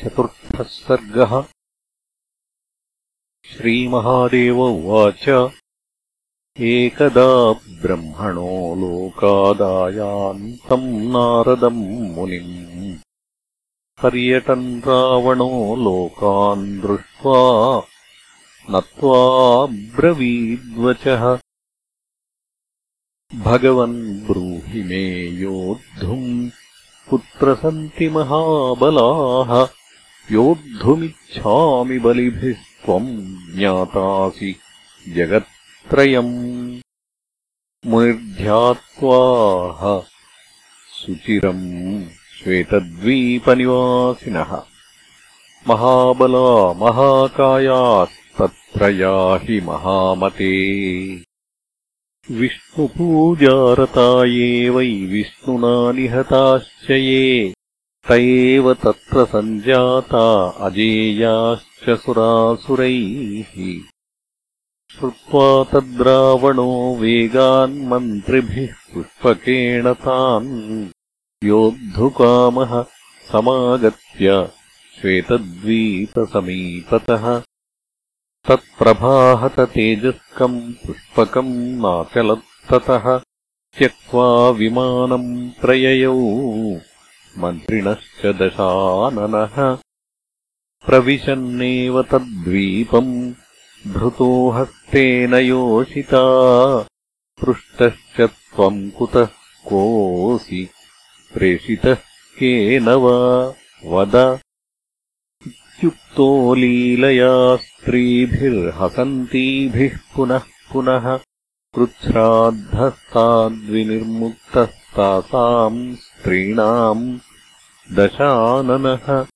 चतुर्थः सर्गः श्रीमहादेव उवाच एकदा ब्रह्मणो लोकादायान्तम् नारदम् मुनिम् पर्यटन् रावणो लोकान् दृष्ट्वा नत्वाब्रवीद्वचः भगवन् ब्रूहि मे योद्धुम् कुत्र सन्ति महाबलाः। योद्धुमिच्छामि बलिभिः त्वम् ज्ञातासि जगत्त्रयम्। मुनिर्ध्यात्वाह सुचिरम् श्वेतद्वीपनिवासिनः। महाबला महाकायास्तत्र याहि महामते विष्णुपूजारता ये वै विष्णुना निहताश्च ये त एव तत्र सञ्जाता अजेयाश्च सुरासुरैः। श्रुत्वा तद्रावणो वेगान्मन्त्रिभिः पुष्पकेण तान्। योद्धुकामः समागत्य श्वेतद्वीपसमीपतः तत्प्रभाहततेजस्कम् पुष्पकम् नाचलत्ततः त्यक्त्वा विमानम् प्रययौ। मन्त्रिणश्च दशाननः प्रविशन्नेव तद्वीपम् धृतो हस्तेन योषिता। पृष्टश्च त्वम् कुतः कोऽसि प्रेषितः केन वा? वद इत्युक्तो लीलया स्त्रीभिर्हसन्तीभिः पुनः पुनः कृच्छ्राद्धस्ताद्विनिर्मुक्तस्तासाम् स्त्रीणाम् दशाननः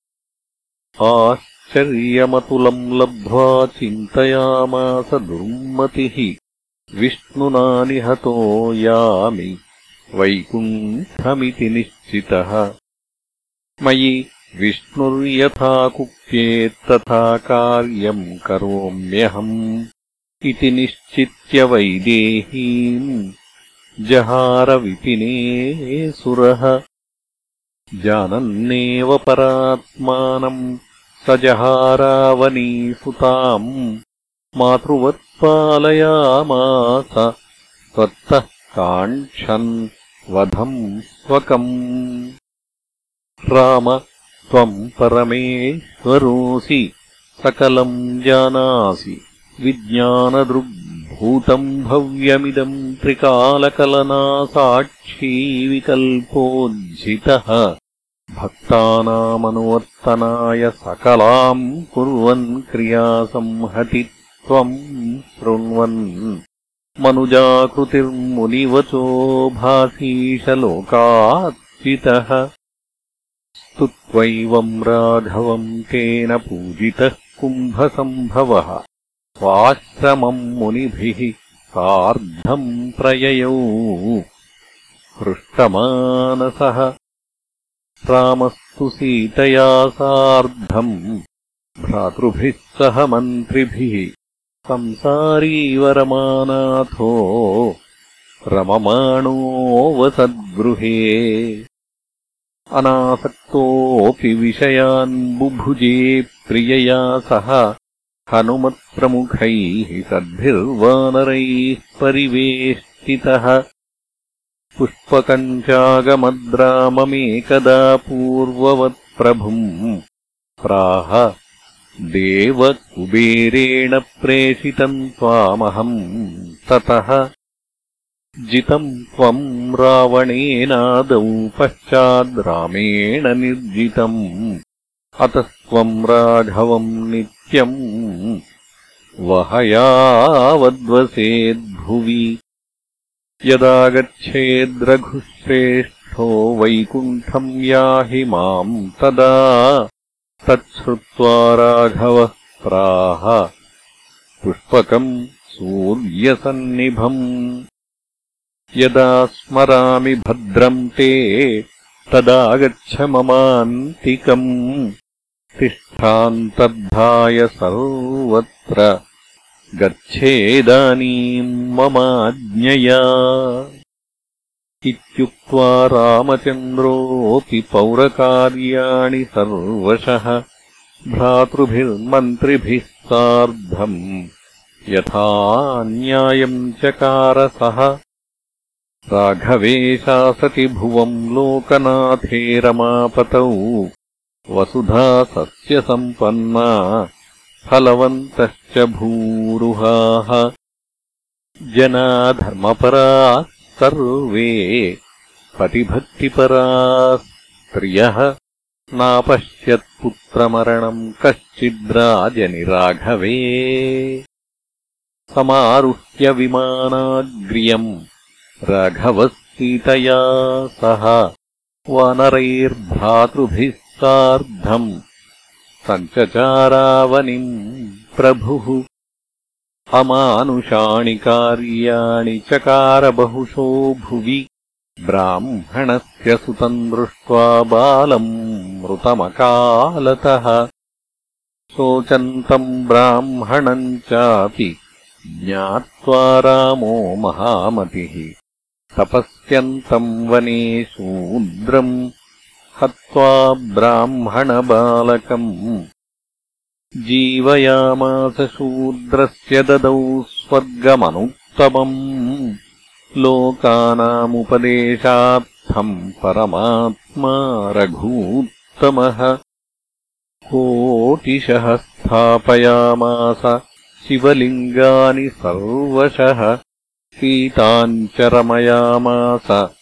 आश्चर्यमतुलम् लब्ध्वा चिन्तयामास दुर्मतिः विष्णुना निहतो यामि वैकुण्ठमिति निश्चितः। मयि विष्णुर्यथा कुप्येत्तथा कार्यम् करोम्यहम् इति निश्चित्य वैदेहीम् जहारविपिने सुरः। जानन्नेव परात्मानम् स जहारावनीसुताम्। मातृवत्पालयामास त्वत्तः काङ्क्षन् वधम् स्वकम्। राम त्वम् परमेश्वरोऽसि सकलम् जानासि। विज्ञानदृग्भूतम् भव्यमिदम् त्रिकालकलनासाक्षी विकल्पोज्झितः भक्तानामनुवर्तनाय सकलाम् कुर्वन् क्रियासंहति त्वम् शृण्वन्। मनुजाकृतिर्मुनिवचो भासीशलोकात्पितः स्तुत्वैवम् राघवम् तेन पूजितः कुम्भसम्भवः। स्वाश्रमम् मुनिभिः सार्धम् प्रययौ। हृष्टमानसः। रामस्तु सीतया सार्धम्। भ्रातृभिः सह मन्त्रिभिः। संसारीवरमानाथो रममाणोऽवसद्गृहे अनासक्तोऽपि विषयान् बुभुजे प्रियया सह हनुमत्प्रमुखैः सद्भिर्वानरैः परिवेष्टितः। पुष्पकञ्चागमद्राममेकदा पूर्ववत्प्रभुम् प्राह देवकुबेरेण प्रेषितम् त्वामहम् ततः जितम् त्वम् रावणेनादौ पश्चाद्रामेण निर्जितम्। अतस्त्वम् राघवम् नित्यम्। वहयावद्वसेद्भुवि। यदा गच्छेद्रघुश्रेष्ठो वैकुण्ठम् याहि माम् तदा। तच्छ्रुत्वा राघवः प्राह। पुष्पकम् सूर्यसन्निभम् यदा स्मरामि भद्रम् ते तदा गच्छ ममान्तिकम्। तिष्ठान्तद्धाय सर्वत्र गच्छेदानीम् ममाज्ञया। इत्युक्त्वा रामचन्द्रोऽपि पौरकार्याणि सर्वशः भ्रातृभिर्मन्त्रिभिः सार्धम्। यथा न्यायम् चकारसः राघवे शासति भुवम् लोकनाथे रमापतौ। वसुधा सस्यसम्पन्ना फलवन्तश्च भूरुहाः। जना धर्मपराः सर्वे पतिभक्तिपराः स्त्रियः। नापश्यत्पुत्रमरणम् कश्चिद्राजनिराघवे। समारुह्य विमानाग्र्यम् राघवः सीतया सह वानरैर्भ्रातृभिः सार्धम् सञ्चचारावनिम् प्रभुः अमानुषाणि कार्याणि चकारबहुशो भुवि ब्राह्मणस्य सुतम् दृष्ट्वा बालम् मृतमकालतः शोचन्तम् ब्राह्मणम् चापि ज्ञात्वा रामो महामतिः तपस्यन्तम् वने शूद्रम् हत्वा ब्राह्मणबालकम्। जीवयामासशूद्रस्य ददौ स्वर्गमनुत्तमम्। लोकानामुपदेशार्थम् परमात्मा रघूत्तमः। कोटिशः स्थापयामास शिवलिङ्गानि सर्वशः सीताम् च रमयामास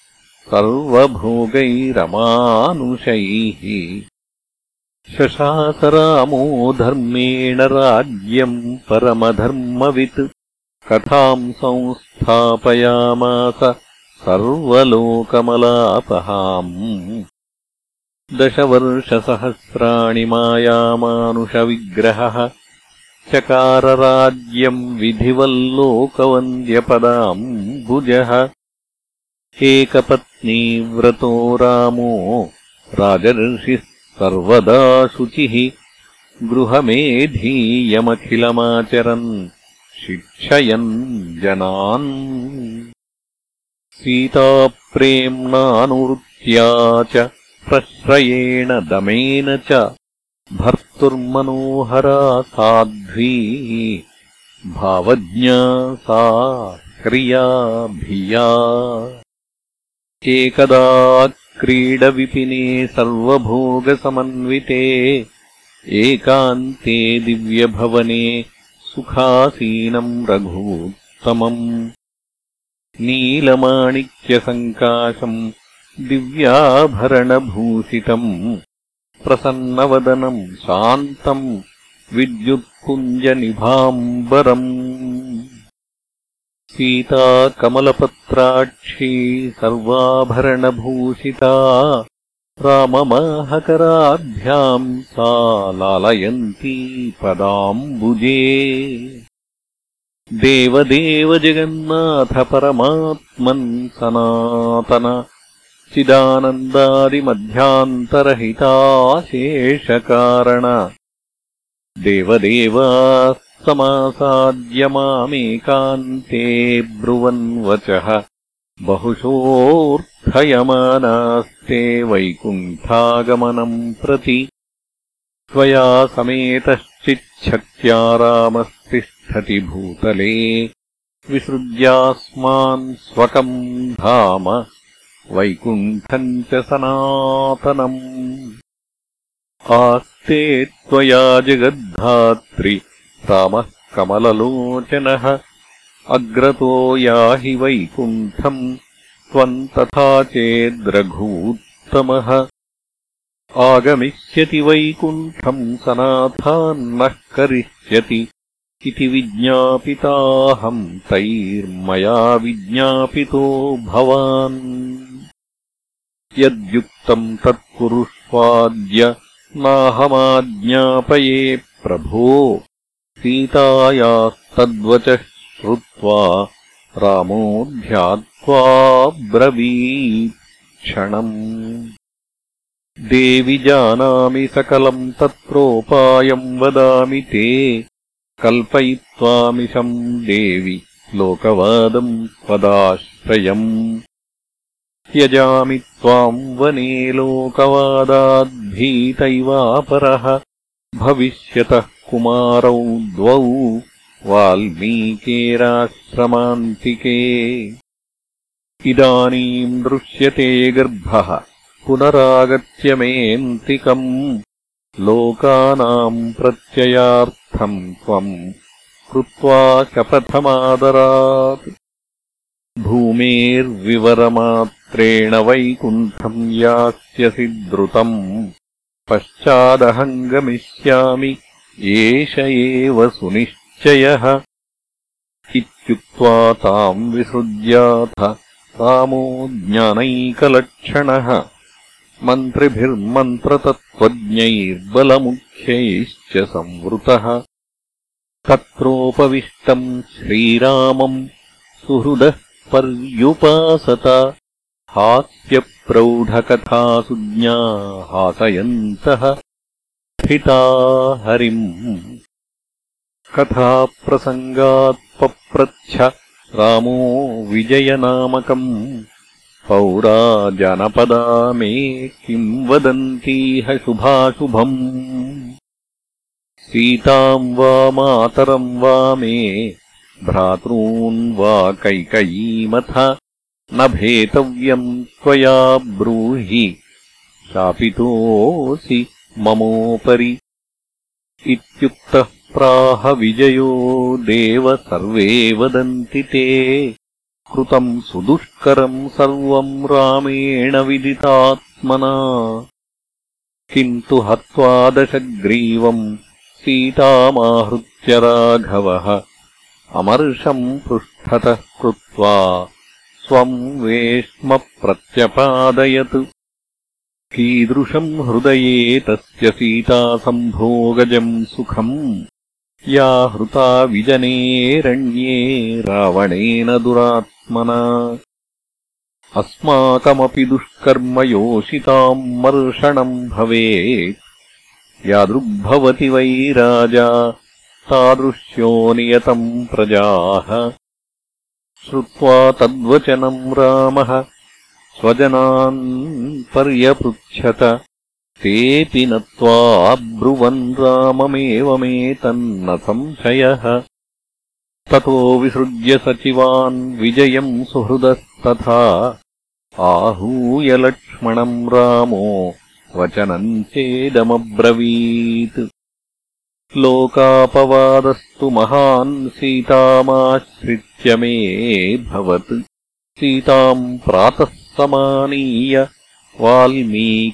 सर्वभोगैरमानुषैः। शशासरामो धर्मेण राज्यम् परमधर्मवित्। कथाम् संस्थापयामास सर्वलोकमलापहाम्। दशवर्षसहस्राणि मायामानुषविग्रहः चकारराज्यम् विधिवल्लोकवन्द्यपदाम्बुजः एकपत्नीव्रतो रामो राजर्षिः सर्वदा शुचिः। गृहमेधीयमखिलमाचरन् शिक्षयन् जनान्। सीताप्रेम्णानुवृत्त्या च प्रश्रयेण दमेन च भर्तुर्मनोहरा साध्वी भावज्ञा सा क्रिया भिया एकदा क्रीडविपिने सर्वभोगसमन्विते एकान्ते दिव्यभवने सुखासीनम् रघूत्तमम्। नीलमाणिक्यसङ्काशम् दिव्याभरणभूषितम् प्रसन्नवदनम् शान्तम् विद्युत्कुञ्जनिभाम्बरम् सीता कमलपत्राक्षी सर्वाभरणभूषिता राममाहकराभ्याम् सा लालयन्ती पदाम्बुजे। देवदेव जगन्नाथ परमात्मन् सनातन चिदानन्दादिमध्यान्तरहिताशेषकारण देवदेवास्तमासाद्य मामेकान्ते ब्रुवन्वचः। बहुशोऽर्थयमानास्ते वैकुण्ठागमनम् प्रति। त्वया समेतश्चिच्छक्त्या रामस्तिष्ठति भूतले। विसृज्यास्मान् स्वकम् धाम वैकुण्ठम् च सनातनम् आस्ते त्वया जगद्धात्रि रामः कमललोचनः। अग्रतो याहि वैकुण्ठम् त्वम् तथा चेद्रघूत्तमः आगमिष्यति वैकुण्ठम् सनाथान्नः करिष्यति। इति विज्ञापिताहम् तैर्मया विज्ञापितो भवान् यद्युक्तम् तत्कुरुष्वाद्य नाहमाज्ञापये प्रभो। सीतायास्तद्वचः श्रुत्वा रामो क्षणम् देवि जानामि सकलम् तत्रोपायम् वदामि ते। कल्पयित्वामिशम् देवि लोकवादम् त्वदाश्रयम् त्यजामि त्वाम् वने लोकवादाद्भीतैवापरः भविष्यतः कुमारौ द्वौ वाल्मीकेराश्रमान्तिके इदानीम् दृश्यते गर्भः पुनरागत्य मेऽन्तिकम्। लोकानाम् प्रत्ययार्थम् त्वम् कृत्वा शपथमादरात् भूमेर्विवरमात्रेण वैकुण्ठम् यास्यसि द्रुतम्। पश्चादहम् गमिष्यामि एष एव सुनिश्चयः। इत्युक्त्वा ताम् विसृज्याथ रामो ज्ञानैकलक्षणः मन्त्रिभिर्मन्त्रतत्त्वज्ञैर्बलमुख्यैश्च संवृतः। तत्रोपविष्टम् श्रीरामम् सुहृदः पर्युपासत हास्यप्रौढकथासुज्ञा हासयन्तः स्थिता हरिम्। कथाप्रसङ्गात्पप्रच्छ रामो विजयनामकम्। पौरा जनपदा मे किम् वदन्तीह शुभाशुभम्। सीताम् वा मातरम् वा मे भ्रातॄन् वा कैकयीमथ न भेतव्यम् त्वया ब्रूहि शापितोऽसि ममोपरि। इत्युक्तः प्राह विजयो देव सर्वे वदन्ति ते। कृतम् सुदुष्करम् सर्वम् रामेण विदितात्मना। किन्तु हत्वा दशग्रीवम् सीतामाहृत्य राघवः अमर्षम् पृष्ठतः कृत्वा स्वम् वेश्म प्रत्यपादयत् कीदृशम् हृदये तस्य सीतासम्भोगजम् सुखम्। या हृता विजनेरण्ये रावणेन दुरात्मना। अस्माकमपि दुष्कर्म योषिताम् मर्षणम् भवेत्। यादृग्भवति वै राजा तादृश्यो नियतम् प्रजाः श्रुत्वा तद्वचनम् रामः। स्वजनान् पर्यपृच्छत। तेऽपि नत्वाब्रुवन् राममेवमेतन्न संशयः। ततो विसृज्य सचिवान् विजयम् सुहृदस्तथा। आहूय लक्ष्मणम् रामो। वचनम् चेदमब्रवीत् लोकापवादस्तु महान् सीतामाश्रित्य मे भवत्। सीताम् प्रातः समानीय वाल्मीकेराश्रमान्तिके।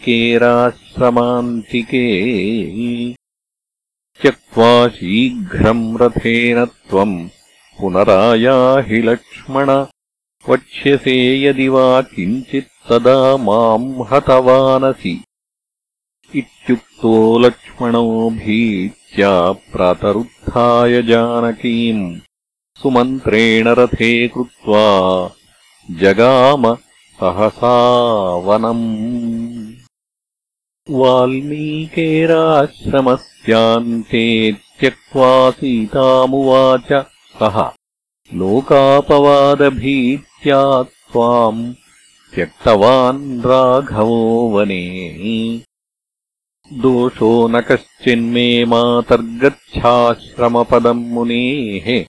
त्यक्त्वा शीघ्रम् रथेन त्वम् पुनरायाहि लक्ष्मण। वक्ष्यसे यदि वा किञ्चित्तदा माम् हतवानसि। इत्युक्तो लक्ष्मणो भीत् प्रातरुत्थाय जानकीम् सुमन्त्रेण रथे कृत्वा जगाम सहसा वनम्। वाल्मीकेराश्रमस्यान्ते त्यक्त्वा सीतामुवाच सः लोकापवादभीत्या त्वाम् त्यक्तवान् राघवो वने दोषो न कश्चिन्मे मातर्गच्छाश्रमपदम् मुनेः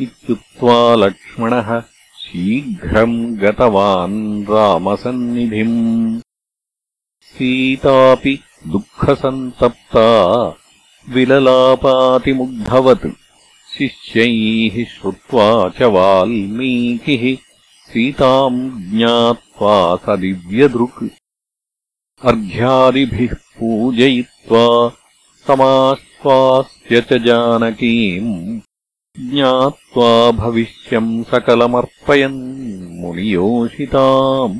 इत्युक्त्वा लक्ष्मणः शीघ्रम् गतवान् रामसन्निधिम्। सीतापि दुःखसन्तप्ता विललापातिमुग्धवत्। शिष्यैः श्रुत्वा च वाल्मीकिः सीताम् ज्ञात्वा स दिव्यदृक् अर्घ्यादिभिः पूजयित्वा समाश्वास्य च जानकीम् ज्ञात्वा भविष्यम् सकलमर्पयन् मुनियोषिताम्।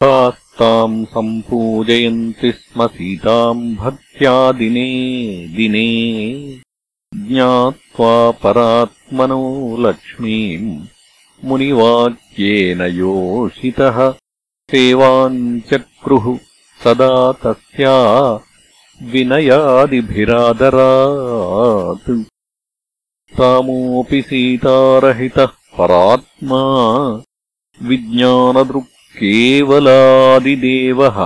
तास्ताम् सम्पूजयन्ति स्म सीताम् भक्त्या दिने दिने। ज्ञात्वा परात्मनो लक्ष्मीम् मुनिवाक्येन योषितः सेवाम् चक्रुः सदा तस्या विनयादिभिरादरात्। तामोऽपि सीतारहितः परात्मा विज्ञानदृक्केवलादिदेवः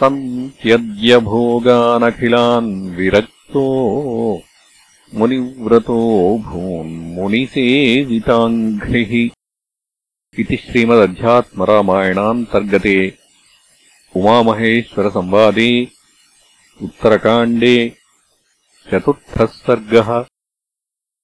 सन्त्यज्यभोगानखिलान् विरक्तो मुनिव्रतो भून्मुनिसेविताङ्घ्रिः इति श्रीमदध्यात्मरामायणान्तर्गते उमामहेश्वरसंवादे उत्तरकाण्डे चतुर्थः सर्गः